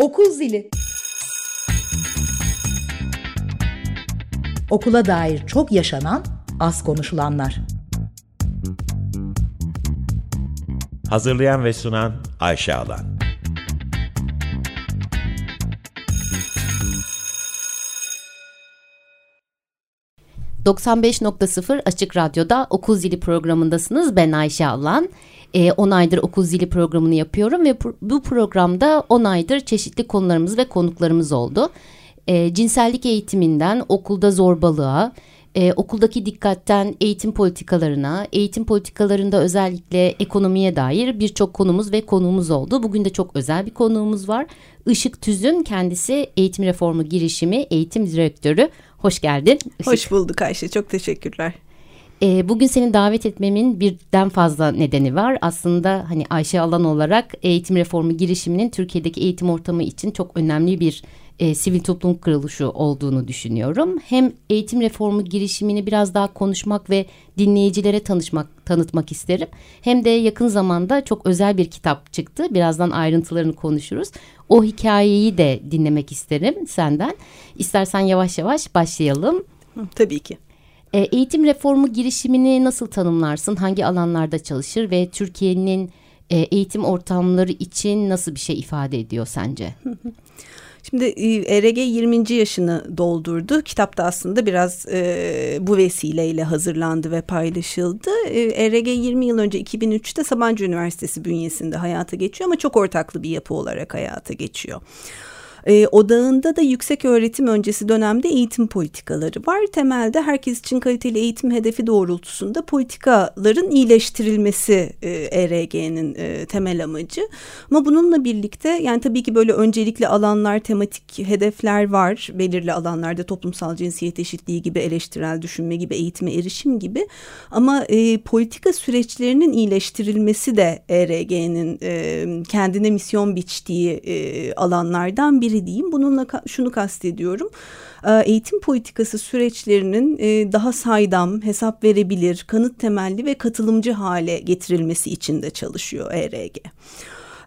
Okul zili. Okula dair çok yaşanan, az konuşulanlar. Hazırlayan ve sunan Ayşe Alan. ...95.0 Açık Radyo'da Okul Zili programındasınız. Ben Ayşe Alan. 10 aydır Okul Zili programını yapıyorum ve bu programda 10 aydır çeşitli konularımız ve konuklarımız oldu. E, cinsellik eğitiminden okulda zorbalığa, e, okuldaki dikkatten eğitim politikalarına, eğitim politikalarında özellikle ekonomiye dair birçok konumuz ve konuğumuz oldu. Bugün de çok özel bir konuğumuz var. Işık Tüz'ün kendisi eğitim reformu girişimi eğitim direktörü. Hoş geldin. Işık. Hoş bulduk Ayşe. Çok teşekkürler. E, bugün seni davet etmemin birden fazla nedeni var. Aslında hani Ayşe Alan olarak eğitim reformu girişiminin Türkiye'deki eğitim ortamı için çok önemli bir e, sivil toplum kuruluşu olduğunu düşünüyorum. Hem eğitim reformu girişimini biraz daha konuşmak ve dinleyicilere tanışmak, tanıtmak isterim. Hem de yakın zamanda çok özel bir kitap çıktı. Birazdan ayrıntılarını konuşuruz. O hikayeyi de dinlemek isterim senden. İstersen yavaş yavaş başlayalım. Tabii ki. E, eğitim reformu girişimini nasıl tanımlarsın? Hangi alanlarda çalışır ve Türkiye'nin e, eğitim ortamları için nasıl bir şey ifade ediyor sence? Şimdi ERG 20. yaşını doldurdu. Kitap da aslında biraz e, bu vesileyle hazırlandı ve paylaşıldı. E, ERG 20 yıl önce 2003'te Sabancı Üniversitesi bünyesinde hayata geçiyor ama çok ortaklı bir yapı olarak hayata geçiyor. E, odağında da yüksek öğretim öncesi dönemde eğitim politikaları var. Temelde herkes için kaliteli eğitim hedefi doğrultusunda politikaların iyileştirilmesi e, ERG'nin e, temel amacı. Ama bununla birlikte yani tabii ki böyle öncelikli alanlar, tematik hedefler var. Belirli alanlarda toplumsal cinsiyet eşitliği gibi, eleştirel düşünme gibi, eğitime erişim gibi. Ama e, politika süreçlerinin iyileştirilmesi de ERG'nin e, kendine misyon biçtiği e, alanlardan biri biri diyeyim. Bununla şunu kastediyorum. Eğitim politikası süreçlerinin daha saydam, hesap verebilir, kanıt temelli ve katılımcı hale getirilmesi için de çalışıyor ERG.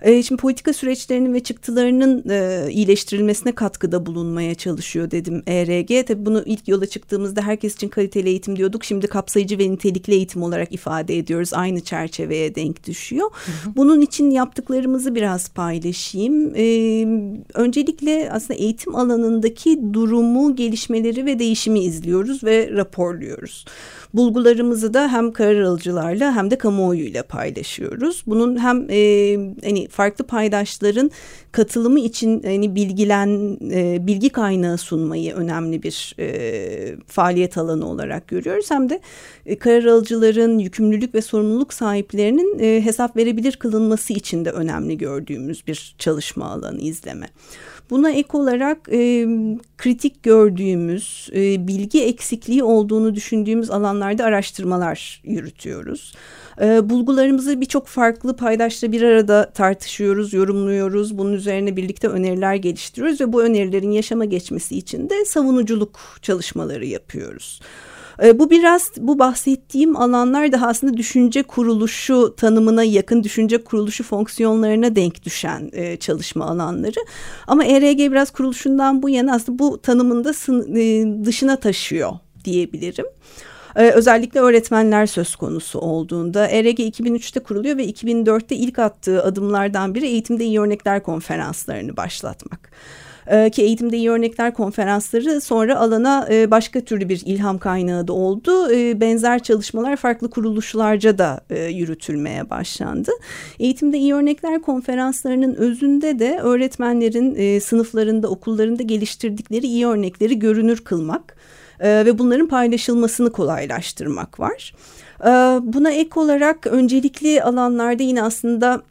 E, şimdi politika süreçlerinin ve çıktılarının e, iyileştirilmesine katkıda bulunmaya çalışıyor dedim ERG. Tabii bunu ilk yola çıktığımızda herkes için kaliteli eğitim diyorduk. Şimdi kapsayıcı ve nitelikli eğitim olarak ifade ediyoruz. Aynı çerçeveye denk düşüyor. Hı hı. Bunun için yaptıklarımızı biraz paylaşayım. E, öncelikle aslında eğitim alanındaki durumu, gelişmeleri ve değişimi izliyoruz ve raporluyoruz. Bulgularımızı da hem karar alıcılarla hem de kamuoyuyla paylaşıyoruz. Bunun hem e, hani farklı paydaşların katılımı için hani bilgilen e, bilgi kaynağı sunmayı önemli bir e, faaliyet alanı olarak görüyoruz. Hem de e, karar alıcıların yükümlülük ve sorumluluk sahiplerinin e, hesap verebilir kılınması için de önemli gördüğümüz bir çalışma alanı izleme. Buna ek olarak e, kritik gördüğümüz, e, bilgi eksikliği olduğunu düşündüğümüz alanlarda araştırmalar yürütüyoruz. E, bulgularımızı birçok farklı paydaşla bir arada tartışıyoruz, yorumluyoruz. Bunun üzerine birlikte öneriler geliştiriyoruz ve bu önerilerin yaşama geçmesi için de savunuculuk çalışmaları yapıyoruz. E, bu biraz bu bahsettiğim alanlar daha aslında düşünce kuruluşu tanımına yakın düşünce kuruluşu fonksiyonlarına denk düşen e, çalışma alanları. Ama ERG biraz kuruluşundan bu yana aslında bu tanımında e, dışına taşıyor diyebilirim. Ee, özellikle öğretmenler söz konusu olduğunda ERG 2003'te kuruluyor ve 2004'te ilk attığı adımlardan biri eğitimde iyi örnekler konferanslarını başlatmak. Ee, ki eğitimde iyi örnekler konferansları sonra alana e, başka türlü bir ilham kaynağı da oldu. E, benzer çalışmalar farklı kuruluşlarca da e, yürütülmeye başlandı. Eğitimde iyi örnekler konferanslarının özünde de öğretmenlerin sınıflarında okullarında geliştirdikleri iyi örnekleri görünür kılmak ve bunların paylaşılmasını kolaylaştırmak var. Buna ek olarak öncelikli alanlarda yine aslında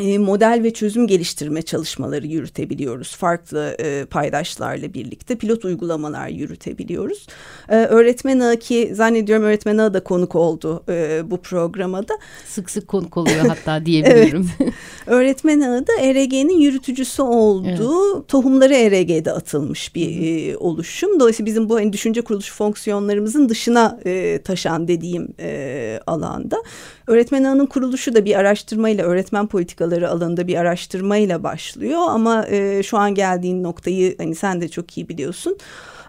model ve çözüm geliştirme çalışmaları yürütebiliyoruz. Farklı e, paydaşlarla birlikte pilot uygulamalar yürütebiliyoruz. E, öğretmen ağı ki zannediyorum öğretmen ağı da konuk oldu e, bu programa da. Sık sık konuk oluyor hatta diyebilirim. evet. Öğretmen ağı da ERG'nin yürütücüsü olduğu evet. tohumları ERG'de atılmış bir e, oluşum. Dolayısıyla bizim bu hani, düşünce kuruluşu fonksiyonlarımızın dışına e, taşan dediğim e, alanda Öğretmen ağının kuruluşu da bir araştırmayla öğretmen politikaları alanında bir araştırmayla başlıyor ama e, şu an geldiğin noktayı hani sen de çok iyi biliyorsun.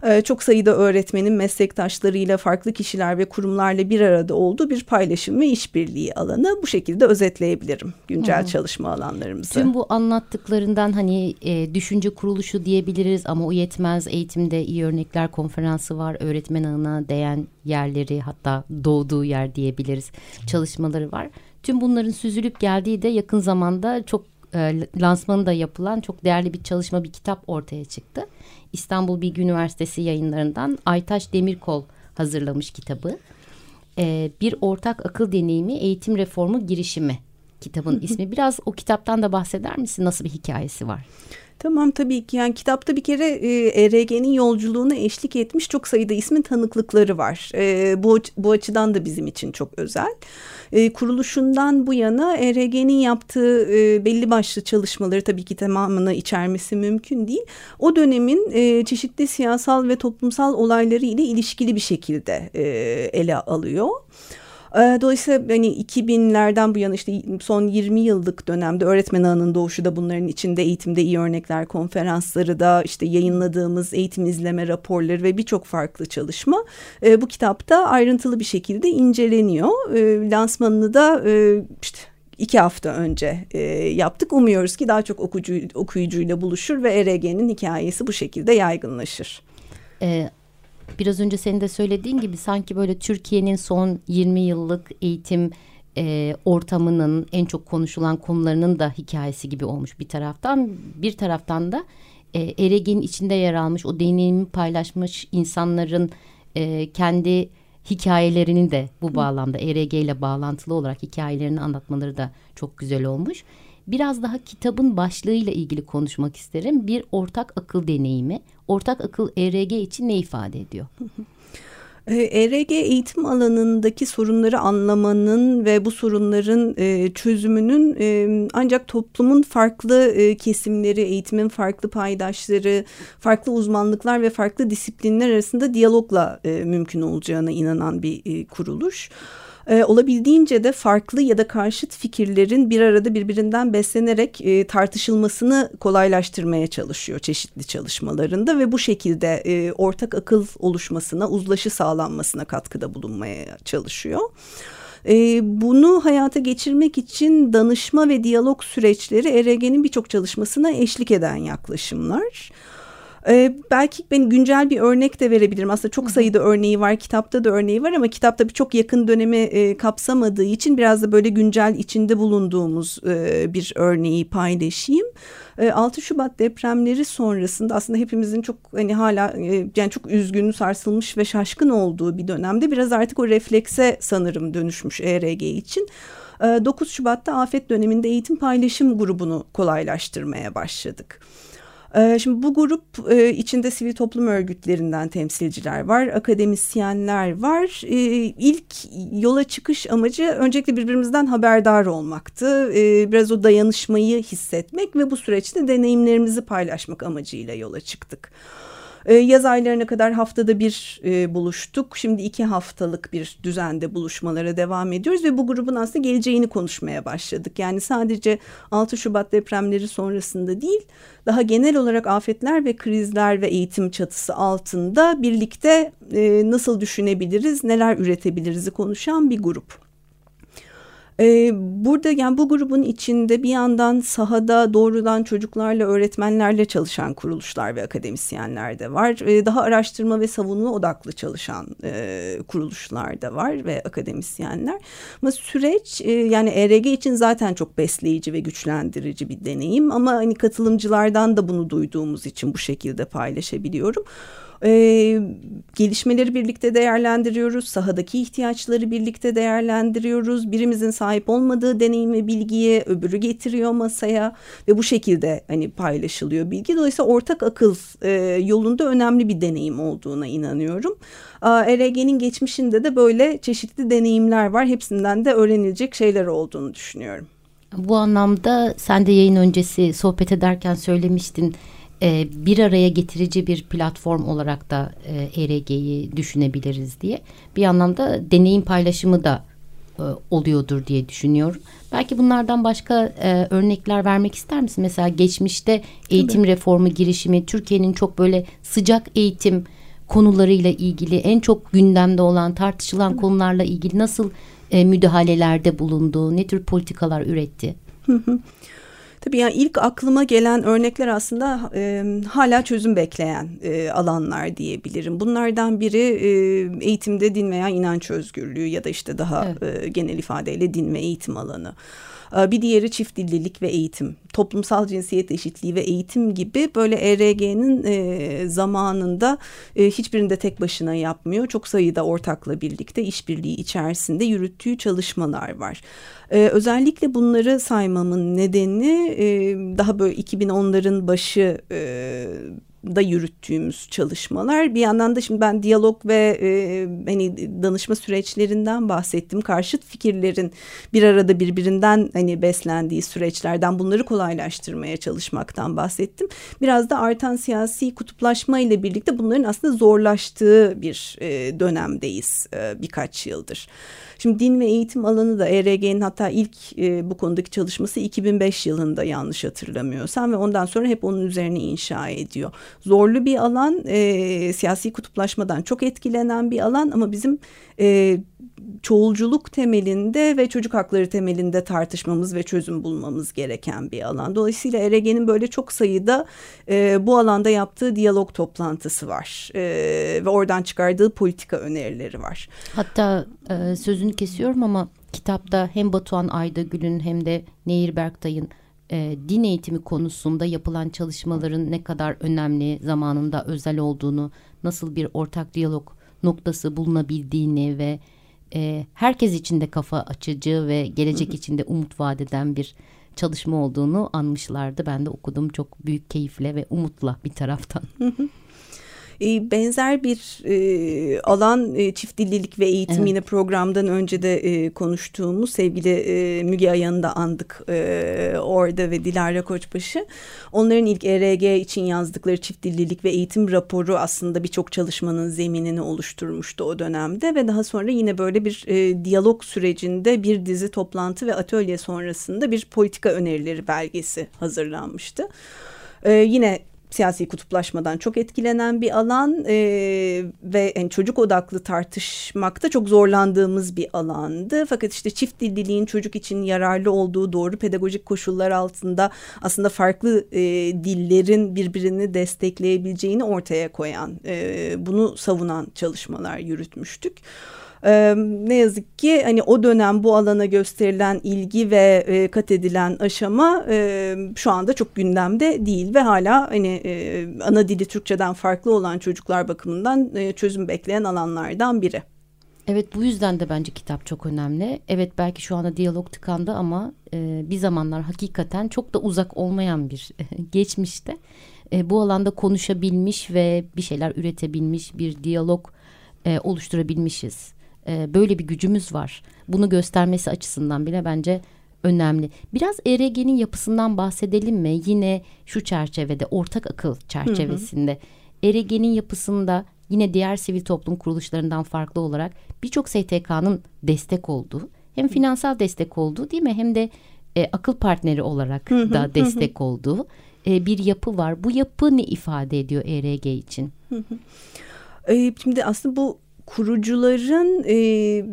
Ee, çok sayıda öğretmenin meslektaşlarıyla farklı kişiler ve kurumlarla bir arada olduğu bir paylaşım ve işbirliği alanı. Bu şekilde özetleyebilirim güncel hmm. çalışma alanlarımızı. Tüm bu anlattıklarından hani e, düşünce kuruluşu diyebiliriz ama o yetmez. Eğitimde iyi örnekler konferansı var. Öğretmen ağına değen yerleri hatta doğduğu yer diyebiliriz. Çalışmaları var. Tüm bunların süzülüp geldiği de yakın zamanda çok e, lansmanı da yapılan çok değerli bir çalışma bir kitap ortaya çıktı. İstanbul Bilgi Üniversitesi yayınlarından Aytaş Demirkol hazırlamış kitabı. E, bir ortak akıl deneyimi eğitim reformu girişimi kitabın ismi. Biraz o kitaptan da bahseder misin? Nasıl bir hikayesi var? Tamam tabii ki yani kitapta bir kere e, ERG'nin yolculuğuna eşlik etmiş çok sayıda ismin tanıklıkları var. E, bu, bu açıdan da bizim için çok özel. E, kuruluşundan bu yana ERG'nin yaptığı e, belli başlı çalışmaları tabii ki tamamını içermesi mümkün değil. O dönemin e, çeşitli siyasal ve toplumsal olayları ile ilişkili bir şekilde e, ele alıyor. Ee, dolayısıyla hani 2000'lerden bu yana işte son 20 yıllık dönemde öğretmen ağının doğuşu da bunların içinde eğitimde iyi örnekler konferansları da işte yayınladığımız eğitim izleme raporları ve birçok farklı çalışma e, bu kitapta ayrıntılı bir şekilde inceleniyor. E, lansmanını da e, işte iki hafta önce e, yaptık. Umuyoruz ki daha çok okuyucu, okuyucuyla buluşur ve ERG'nin hikayesi bu şekilde yaygınlaşır. Ee, biraz önce senin de söylediğin gibi sanki böyle Türkiye'nin son 20 yıllık eğitim e, ortamının en çok konuşulan konularının da hikayesi gibi olmuş bir taraftan. Bir taraftan da e, Erege'nin içinde yer almış o deneyimi paylaşmış insanların e, kendi hikayelerinin de bu bağlamda ERG ile bağlantılı olarak hikayelerini anlatmaları da çok güzel olmuş biraz daha kitabın başlığıyla ilgili konuşmak isterim. Bir ortak akıl deneyimi. Ortak akıl ERG için ne ifade ediyor? ERG eğitim alanındaki sorunları anlamanın ve bu sorunların e, çözümünün e, ancak toplumun farklı e, kesimleri, eğitimin farklı paydaşları, farklı uzmanlıklar ve farklı disiplinler arasında diyalogla mümkün olacağına inanan bir kuruluş e, olabildiğince de farklı ya da karşıt fikirlerin bir arada birbirinden beslenerek e, tartışılmasını kolaylaştırmaya çalışıyor çeşitli çalışmalarında ve bu şekilde e, ortak akıl oluşmasına, uzlaşı sağlanmasına katkıda bulunmaya çalışıyor. E, bunu hayata geçirmek için danışma ve diyalog süreçleri ERG'nin birçok çalışmasına eşlik eden yaklaşımlar. Ee, belki ben güncel bir örnek de verebilirim. Aslında çok sayıda örneği var. Kitapta da örneği var ama kitapta bir çok yakın dönemi e, kapsamadığı için biraz da böyle güncel içinde bulunduğumuz e, bir örneği paylaşayım. E, 6 Şubat depremleri sonrasında aslında hepimizin çok hani hala e, yani çok üzgün, sarsılmış ve şaşkın olduğu bir dönemde biraz artık o reflekse sanırım dönüşmüş ERG için. 9 e, Şubat'ta afet döneminde eğitim paylaşım grubunu kolaylaştırmaya başladık. Ee, şimdi bu grup e, içinde sivil toplum örgütlerinden temsilciler var, akademisyenler var. Ee, ilk yola çıkış amacı öncelikle birbirimizden haberdar olmaktı. Ee, biraz o dayanışmayı hissetmek ve bu süreçte deneyimlerimizi paylaşmak amacıyla yola çıktık. E, yaz aylarına kadar haftada bir e, buluştuk. Şimdi iki haftalık bir düzende buluşmalara devam ediyoruz ve bu grubun aslında geleceğini konuşmaya başladık. Yani sadece 6 Şubat depremleri sonrasında değil, daha genel olarak afetler ve krizler ve eğitim çatısı altında birlikte e, nasıl düşünebiliriz, neler üretebiliriz'i konuşan bir grup. Ee, burada yani bu grubun içinde bir yandan sahada doğrudan çocuklarla, öğretmenlerle çalışan kuruluşlar ve akademisyenler de var. Ee, daha araştırma ve savunma odaklı çalışan e, kuruluşlar da var ve akademisyenler. Ama süreç e, yani ERG için zaten çok besleyici ve güçlendirici bir deneyim. Ama hani katılımcılardan da bunu duyduğumuz için bu şekilde paylaşabiliyorum. E, gelişmeleri birlikte değerlendiriyoruz. Sahadaki ihtiyaçları birlikte değerlendiriyoruz. Birimizin sahip olmadığı deneyim ve bilgiyi öbürü getiriyor masaya ve bu şekilde hani paylaşılıyor bilgi. Dolayısıyla ortak akıl e, yolunda önemli bir deneyim olduğuna inanıyorum. ERG'nin geçmişinde de böyle çeşitli deneyimler var. Hepsinden de öğrenilecek şeyler olduğunu düşünüyorum. Bu anlamda sen de yayın öncesi sohbet ederken söylemiştin e, bir araya getirici bir platform olarak da e, ERG'yi düşünebiliriz diye. Bir anlamda deneyim paylaşımı da e, oluyordur diye düşünüyorum. Belki bunlardan başka e, örnekler vermek ister misin? Mesela geçmişte eğitim Tabii. reformu girişimi Türkiye'nin çok böyle sıcak eğitim konularıyla ilgili en çok gündemde olan tartışılan Tabii. konularla ilgili nasıl e, müdahalelerde bulundu? Ne tür politikalar üretti? Hı hı. Tabii yani ilk aklıma gelen örnekler aslında e, hala çözüm bekleyen e, alanlar diyebilirim. Bunlardan biri e, eğitimde din veya inanç özgürlüğü ya da işte daha evet. e, genel ifadeyle din ve eğitim alanı. Ee, bir diğeri çift dillilik ve eğitim. Toplumsal cinsiyet eşitliği ve eğitim gibi böyle ERG'nin e, zamanında e, hiçbirinde tek başına yapmıyor. Çok sayıda ortakla birlikte işbirliği içerisinde yürüttüğü çalışmalar var. Ee, özellikle bunları saymamın nedeni e, daha böyle 2010'ların başı da yürüttüğümüz çalışmalar. Bir yandan da şimdi ben diyalog ve e, hani danışma süreçlerinden bahsettim. Karşıt fikirlerin bir arada birbirinden hani beslendiği süreçlerden bunları kolaylaştırmaya çalışmaktan bahsettim. Biraz da artan siyasi kutuplaşma ile birlikte bunların aslında zorlaştığı bir e, dönemdeyiz e, birkaç yıldır. Şimdi din ve eğitim alanı da ERG'nin hatta ilk e, bu konudaki çalışması 2005 yılında yanlış hatırlamıyorsam ve ondan sonra hep onun üzerine inşa ediyor. Zorlu bir alan, e, siyasi kutuplaşmadan çok etkilenen bir alan ama bizim e, çoğulculuk temelinde ve çocuk hakları temelinde tartışmamız ve çözüm bulmamız gereken bir alan. Dolayısıyla ERG'nin böyle çok sayıda e, bu alanda yaptığı diyalog toplantısı var e, ve oradan çıkardığı politika önerileri var. Hatta e, sözünü kesiyorum ama kitapta hem Batuhan Aydagül'ün hem de Nehir Berktay'ın e, din eğitimi konusunda yapılan çalışmaların ne kadar önemli zamanında özel olduğunu, nasıl bir ortak diyalog noktası bulunabildiğini ve e, herkes için de kafa açıcı ve gelecek için de umut vadeden bir çalışma olduğunu anmışlardı. Ben de okudum çok büyük keyifle ve umutla bir taraftan. E, benzer bir e, alan e, çift dillilik ve eğitim evet. yine programdan önce de e, konuştuğumuz sevgili e, Müge Ayan'ı da andık e, orada ve Dilara Koçbaşı. Onların ilk ERG için yazdıkları çift dillilik ve eğitim raporu aslında birçok çalışmanın zeminini oluşturmuştu o dönemde ve daha sonra yine böyle bir e, diyalog sürecinde bir dizi toplantı ve atölye sonrasında bir politika önerileri belgesi hazırlanmıştı. Ee, yine siyasi kutuplaşmadan çok etkilenen bir alan e, ve yani çocuk odaklı tartışmakta çok zorlandığımız bir alandı. Fakat işte çift dilliliğin çocuk için yararlı olduğu doğru pedagojik koşullar altında aslında farklı e, dillerin birbirini destekleyebileceğini ortaya koyan, e, bunu savunan çalışmalar yürütmüştük. E, ne yazık ki hani o dönem bu alana gösterilen ilgi ve e, kat edilen aşama e, şu anda çok gündemde değil ve hala hani e, ana dili Türkçeden farklı olan çocuklar bakımından e, çözüm bekleyen alanlardan biri. Evet bu yüzden de bence kitap çok önemli. Evet belki şu anda diyalog tıkandı ama e, bir zamanlar hakikaten çok da uzak olmayan bir geçmişte e, bu alanda konuşabilmiş ve bir şeyler üretebilmiş bir diyalog e, oluşturabilmişiz e, böyle bir gücümüz var. Bunu göstermesi açısından bile bence önemli. Biraz ERG'nin yapısından bahsedelim mi? Yine şu çerçevede ortak akıl çerçevesinde. ERG'nin yapısında yine diğer sivil toplum kuruluşlarından farklı olarak birçok STK'nın destek olduğu hem finansal destek olduğu değil mi hem de e, akıl partneri olarak da destek olduğu e, bir yapı var. Bu yapı ne ifade ediyor ERG için? E, şimdi aslında bu kurucuların e,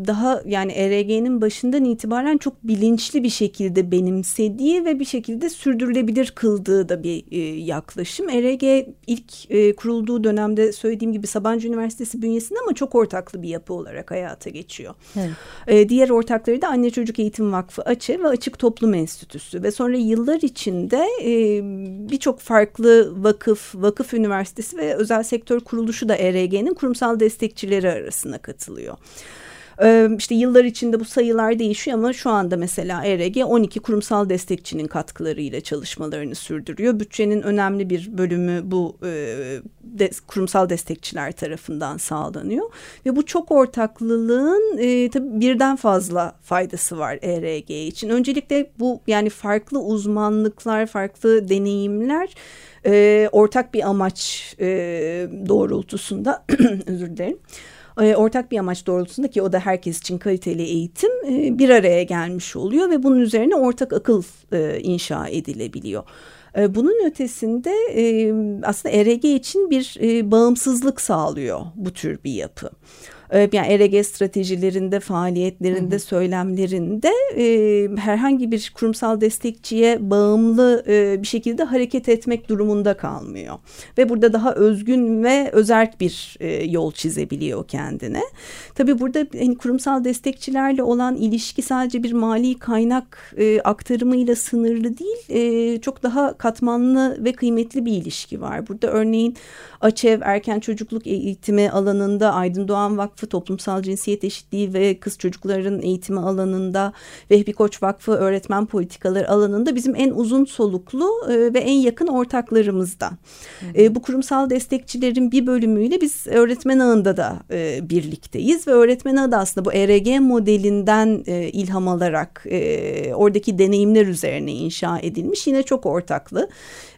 daha yani ERG'nin başından itibaren çok bilinçli bir şekilde benimsediği ve bir şekilde sürdürülebilir kıldığı da bir e, yaklaşım. ERG ilk e, kurulduğu dönemde söylediğim gibi Sabancı Üniversitesi bünyesinde ama çok ortaklı bir yapı olarak hayata geçiyor. Evet. E, diğer ortakları da Anne Çocuk Eğitim Vakfı Açı ve Açık Toplum Enstitüsü ve sonra yıllar içinde e, birçok farklı vakıf, vakıf üniversitesi ve özel sektör kuruluşu da ERG'nin kurumsal destekçileri arasına katılıyor. İşte yıllar içinde bu sayılar değişiyor ama şu anda mesela ERG 12 kurumsal destekçinin katkılarıyla çalışmalarını sürdürüyor. Bütçenin önemli bir bölümü bu de, kurumsal destekçiler tarafından sağlanıyor. Ve bu çok ortaklılığın e, tabii birden fazla faydası var ERG için. Öncelikle bu yani farklı uzmanlıklar, farklı deneyimler e, ortak bir amaç e, doğrultusunda özür dilerim e, ortak bir amaç doğrultusunda ki o da herkes için kaliteli eğitim e, bir araya gelmiş oluyor ve bunun üzerine ortak akıl e, inşa edilebiliyor. Bunun ötesinde aslında ERG için bir bağımsızlık sağlıyor bu tür bir yapı. Ee, yani ERG stratejilerinde, faaliyetlerinde, hı hı. söylemlerinde e, herhangi bir kurumsal destekçiye bağımlı e, bir şekilde hareket etmek durumunda kalmıyor. Ve burada daha özgün ve özerk bir e, yol çizebiliyor kendine. Tabii burada hani, kurumsal destekçilerle olan ilişki sadece bir mali kaynak e, aktarımıyla sınırlı değil, e, çok daha katmanlı ve kıymetli bir ilişki var. Burada örneğin AÇEV erken çocukluk eğitimi alanında Aydın Doğan Vakfı toplumsal cinsiyet eşitliği ve kız çocukların eğitimi alanında Vehbi Koç Vakfı öğretmen politikaları alanında bizim en uzun soluklu e, ve en yakın ortaklarımızdan. E, bu kurumsal destekçilerin bir bölümüyle biz öğretmen ağında da e, birlikteyiz ve öğretmen ağı da aslında bu ERG modelinden e, ilham alarak e, oradaki deneyimler üzerine inşa edilmiş yine çok ortaklı.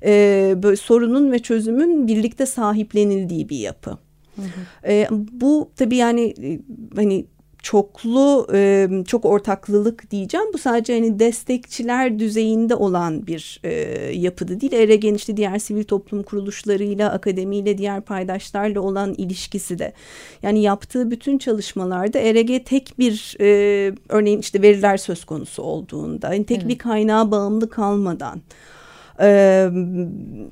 E, böyle sorunun ve çözümün birlikte sahiplenildiği bir yapı. Hı hı. E, bu tabii yani e, hani çoklu e, çok ortaklılık diyeceğim. Bu sadece hani destekçiler düzeyinde olan bir e, yapıda değil. ERG'nin işte diğer sivil toplum kuruluşlarıyla, akademiyle, diğer paydaşlarla olan ilişkisi de. Yani yaptığı bütün çalışmalarda ERG tek bir e, örneğin işte veriler söz konusu olduğunda, yani tek evet. bir kaynağa bağımlı kalmadan e,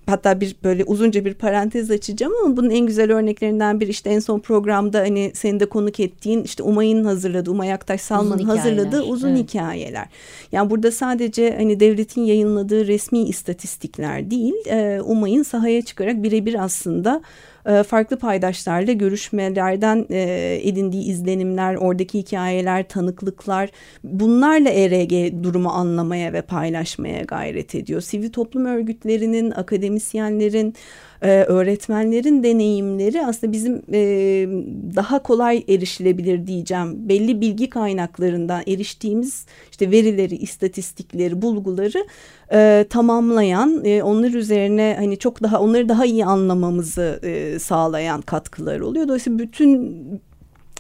hatta bir böyle uzunca bir parantez açacağım ama bunun en güzel örneklerinden bir işte en son programda hani senin de konuk ettiğin işte Umay'ın hazırladığı, Umay Aktaş Salman'ın hazırladığı uzun evet. hikayeler. Yani burada sadece hani devletin yayınladığı resmi istatistikler değil, e, Umay'ın sahaya çıkarak birebir aslında e, farklı paydaşlarla görüşmelerden e, edindiği izlenimler, oradaki hikayeler, tanıklıklar bunlarla ERG durumu anlamaya ve paylaşmaya gayret ediyor. Sivil toplum örgütlerinin, akademisyenlerin, e, öğretmenlerin deneyimleri aslında bizim e, daha kolay erişilebilir diyeceğim. Belli bilgi kaynaklarından eriştiğimiz işte verileri, istatistikleri, bulguları e, tamamlayan, e, onlar üzerine hani çok daha onları daha iyi anlamamızı e, sağlayan katkılar oluyor. Dolayısıyla bütün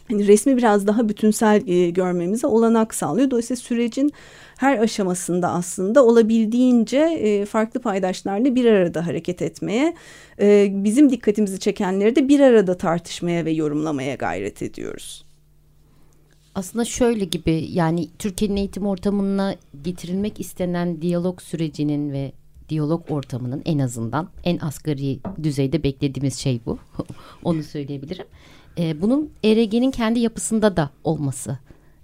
hani resmi biraz daha bütünsel e, görmemize olanak sağlıyor. Dolayısıyla sürecin her aşamasında aslında olabildiğince e, farklı paydaşlarla bir arada hareket etmeye, e, bizim dikkatimizi çekenleri de bir arada tartışmaya ve yorumlamaya gayret ediyoruz. Aslında şöyle gibi yani Türkiye'nin eğitim ortamına getirilmek istenen diyalog sürecinin ve diyalog ortamının en azından en asgari düzeyde beklediğimiz şey bu. Onu söyleyebilirim. Ee, bunun ERG'nin kendi yapısında da olması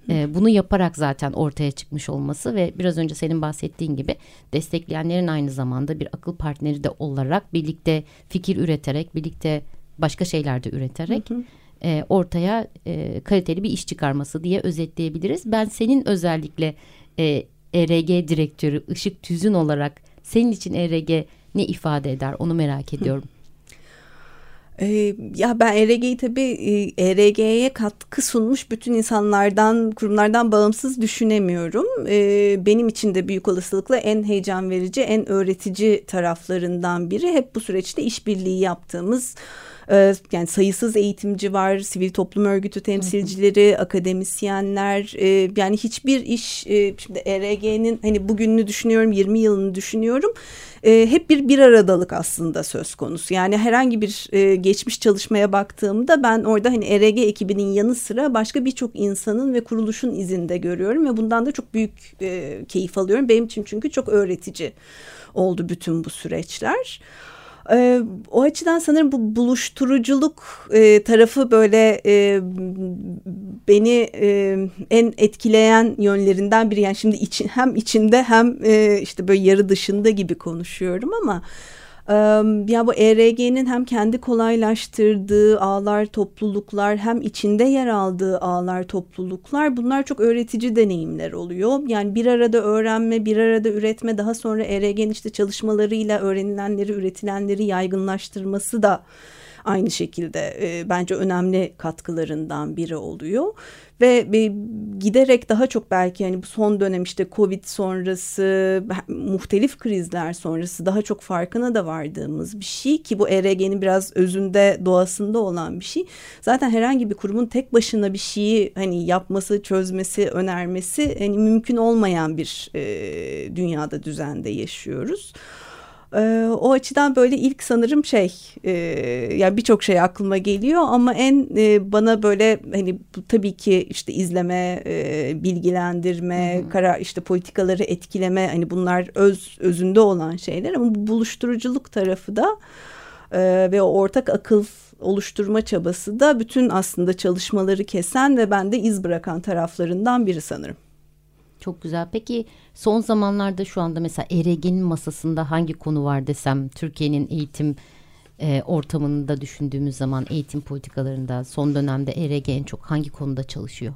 e, bunu yaparak zaten ortaya çıkmış olması ve biraz önce senin bahsettiğin gibi destekleyenlerin aynı zamanda bir akıl partneri de olarak birlikte fikir üreterek birlikte başka şeyler de üreterek hı hı. E, ortaya e, kaliteli bir iş çıkarması diye özetleyebiliriz. Ben senin özellikle e, ERG direktörü Işık Tüzün olarak senin için ERG ne ifade eder onu merak ediyorum. Hı. Ee, ya ben ERG'yi tabii ERG'ye katkı sunmuş bütün insanlardan, kurumlardan bağımsız düşünemiyorum. Ee, benim için de büyük olasılıkla en heyecan verici, en öğretici taraflarından biri. Hep bu süreçte işbirliği yaptığımız e, yani sayısız eğitimci var, sivil toplum örgütü temsilcileri, akademisyenler e, yani hiçbir iş e, şimdi ERG'nin hani bugününü düşünüyorum 20 yılını düşünüyorum e, hep bir bir aradalık aslında söz konusu. Yani herhangi bir e, geçmiş çalışmaya baktığımda ben orada hani ERG ekibinin yanı sıra başka birçok insanın ve kuruluşun izinde görüyorum ve bundan da çok büyük e, keyif alıyorum. Benim için çünkü çok öğretici oldu bütün bu süreçler. E, o açıdan sanırım bu buluşturuculuk e, tarafı böyle e, beni e, en etkileyen yönlerinden biri. Yani şimdi için, hem içinde hem e, işte böyle yarı dışında gibi konuşuyorum ama ya bu ERG'nin hem kendi kolaylaştırdığı ağlar topluluklar hem içinde yer aldığı ağlar topluluklar bunlar çok öğretici deneyimler oluyor. Yani bir arada öğrenme, bir arada üretme daha sonra ERG'nin işte çalışmalarıyla öğrenilenleri, üretilenleri yaygınlaştırması da aynı şekilde e, bence önemli katkılarından biri oluyor ve e, giderek daha çok belki hani bu son dönem işte Covid sonrası muhtelif krizler sonrası daha çok farkına da vardığımız bir şey ki bu ERG'nin biraz özünde doğasında olan bir şey. Zaten herhangi bir kurumun tek başına bir şeyi hani yapması, çözmesi, önermesi hani mümkün olmayan bir e, dünyada düzende yaşıyoruz. E, o açıdan böyle ilk sanırım şey e, yani birçok şey aklıma geliyor ama en e, bana böyle hani bu tabii ki işte izleme, e, bilgilendirme, hı hı. karar işte politikaları etkileme hani bunlar öz özünde olan şeyler ama bu buluşturuculuk tarafı da e, ve o ortak akıl oluşturma çabası da bütün aslında çalışmaları kesen ve bende iz bırakan taraflarından biri sanırım. Çok güzel. Peki son zamanlarda şu anda mesela ERG'nin masasında hangi konu var desem Türkiye'nin eğitim e, ortamında düşündüğümüz zaman eğitim politikalarında son dönemde ERG en çok hangi konuda çalışıyor?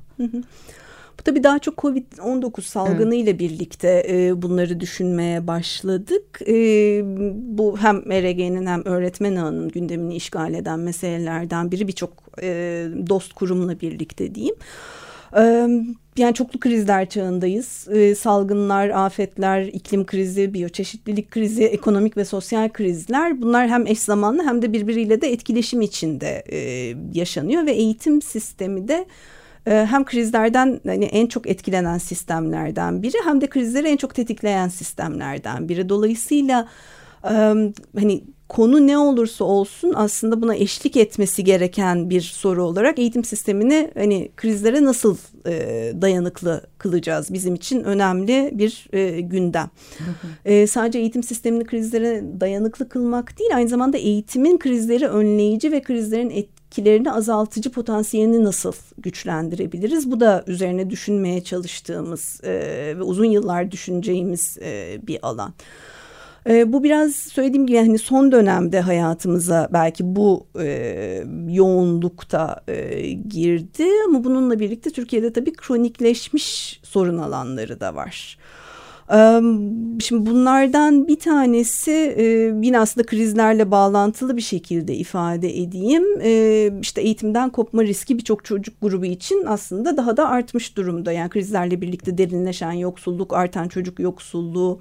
Bu tabii daha çok Covid-19 salgını ile birlikte e, bunları düşünmeye başladık. E, bu hem ERG'nin hem öğretmen ağının gündemini işgal eden meselelerden biri birçok e, dost kurumla birlikte diyeyim. Yani çoklu krizler çağındayız. salgınlar, afetler, iklim krizi, biyoçeşitlilik krizi, ekonomik ve sosyal krizler bunlar hem eş zamanlı hem de birbiriyle de etkileşim içinde yaşanıyor ve eğitim sistemi de hem krizlerden hani en çok etkilenen sistemlerden biri hem de krizleri en çok tetikleyen sistemlerden biri. Dolayısıyla hani konu ne olursa olsun aslında buna eşlik etmesi gereken bir soru olarak eğitim sistemini hani krizlere nasıl e, dayanıklı kılacağız bizim için önemli bir e, gündem. E, sadece eğitim sistemini krizlere dayanıklı kılmak değil aynı zamanda eğitimin krizleri önleyici ve krizlerin etkilerini azaltıcı potansiyelini nasıl güçlendirebiliriz? Bu da üzerine düşünmeye çalıştığımız e, ve uzun yıllar düşüneceğimiz e, bir alan. E, bu biraz söylediğim gibi hani son dönemde hayatımıza belki bu e, yoğunlukta e, girdi ama bununla birlikte Türkiye'de tabii kronikleşmiş sorun alanları da var. Şimdi bunlardan bir tanesi yine aslında krizlerle bağlantılı bir şekilde ifade edeyim. İşte eğitimden kopma riski birçok çocuk grubu için aslında daha da artmış durumda. Yani krizlerle birlikte derinleşen yoksulluk, artan çocuk yoksulluğu,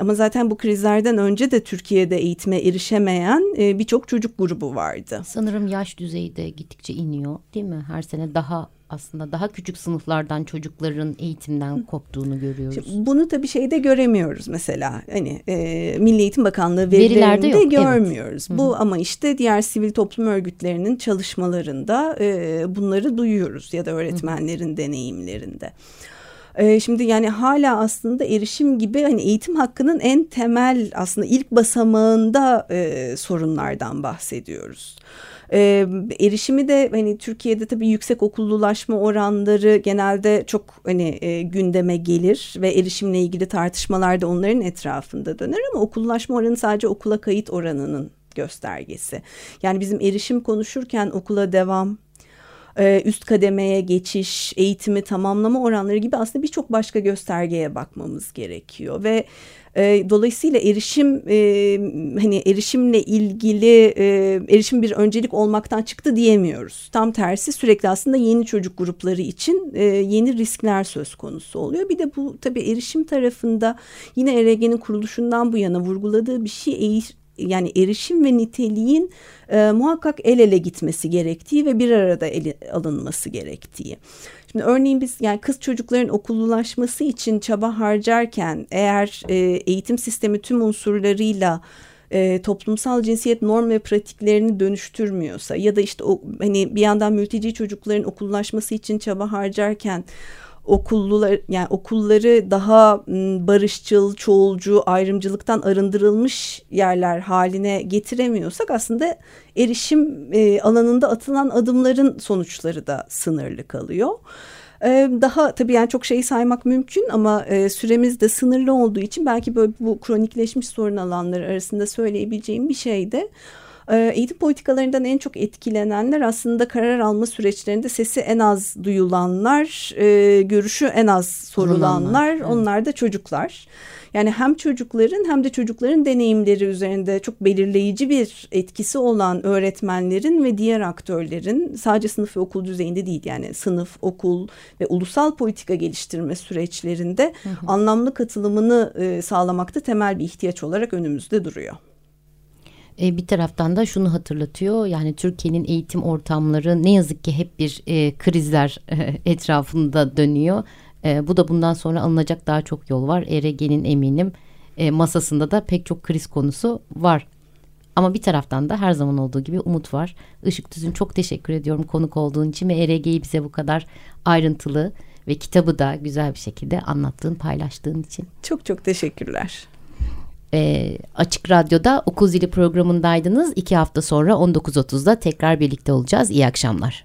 ama zaten bu krizlerden önce de Türkiye'de eğitime erişemeyen birçok çocuk grubu vardı. Sanırım yaş düzeyi de gittikçe iniyor değil mi? Her sene daha aslında daha küçük sınıflardan çocukların eğitimden koptuğunu görüyoruz. Şimdi bunu tabii şeyde göremiyoruz mesela. Hani e, Milli Eğitim Bakanlığı verilerinde yok, görmüyoruz. Evet. Bu Hı -hı. ama işte diğer sivil toplum örgütlerinin çalışmalarında e, bunları duyuyoruz ya da öğretmenlerin Hı -hı. deneyimlerinde. E, şimdi yani hala aslında erişim gibi hani eğitim hakkının en temel aslında ilk basamağında e, sorunlardan bahsediyoruz. E, erişimi de hani Türkiye'de tabii yüksek okullulaşma oranları genelde çok hani e, gündeme gelir ve erişimle ilgili tartışmalar da onların etrafında döner ama okullaşma oranı sadece okula kayıt oranının göstergesi. Yani bizim erişim konuşurken okula devam, e, üst kademeye geçiş, eğitimi tamamlama oranları gibi aslında birçok başka göstergeye bakmamız gerekiyor ve e, dolayısıyla erişim e, hani erişimle ilgili erişim bir öncelik olmaktan çıktı diyemiyoruz. Tam tersi sürekli aslında yeni çocuk grupları için yeni riskler söz konusu oluyor. Bir de bu tabii erişim tarafında yine ERG'nin kuruluşundan bu yana vurguladığı bir şey yani erişim ve niteliğin e, muhakkak el ele gitmesi gerektiği ve bir arada ele alınması gerektiği. Şimdi örneğin biz yani kız çocukların okullulaşması için çaba harcarken eğer e, eğitim sistemi tüm unsurlarıyla e, toplumsal cinsiyet norm ve pratiklerini dönüştürmüyorsa ya da işte o hani bir yandan mülteci çocukların okullaşması için çaba harcarken okullular yani okulları daha barışçıl, çoğulcu, ayrımcılıktan arındırılmış yerler haline getiremiyorsak aslında erişim alanında atılan adımların sonuçları da sınırlı kalıyor. Daha tabii yani çok şeyi saymak mümkün ama süremiz de sınırlı olduğu için belki böyle bu kronikleşmiş sorun alanları arasında söyleyebileceğim bir şey de E, eğitim politikalarından en çok etkilenenler aslında karar alma süreçlerinde sesi en az duyulanlar, e, görüşü en az sorulanlar, Sorulanlar, evet. onlar da çocuklar. Yani hem çocukların hem de çocukların deneyimleri üzerinde çok belirleyici bir etkisi olan öğretmenlerin ve diğer aktörlerin sadece sınıf ve okul düzeyinde değil yani sınıf, okul ve ulusal politika geliştirme süreçlerinde hı hı. anlamlı katılımını e, sağlamakta temel bir ihtiyaç olarak önümüzde duruyor. E, bir taraftan da şunu hatırlatıyor yani Türkiye'nin eğitim ortamları ne yazık ki hep bir e, krizler e, etrafında dönüyor. E, bu da bundan sonra alınacak daha çok yol var. ERG'nin eminim e, masasında da pek çok kriz konusu var. Ama bir taraftan da her zaman olduğu gibi umut var. Işık Tüzün çok teşekkür ediyorum konuk olduğun için ve ERG'yi bize bu kadar ayrıntılı ve kitabı da güzel bir şekilde anlattığın, paylaştığın için. Çok çok teşekkürler. E, Açık Radyo'da Okul Zili programındaydınız. İki hafta sonra 19.30'da tekrar birlikte olacağız. İyi akşamlar.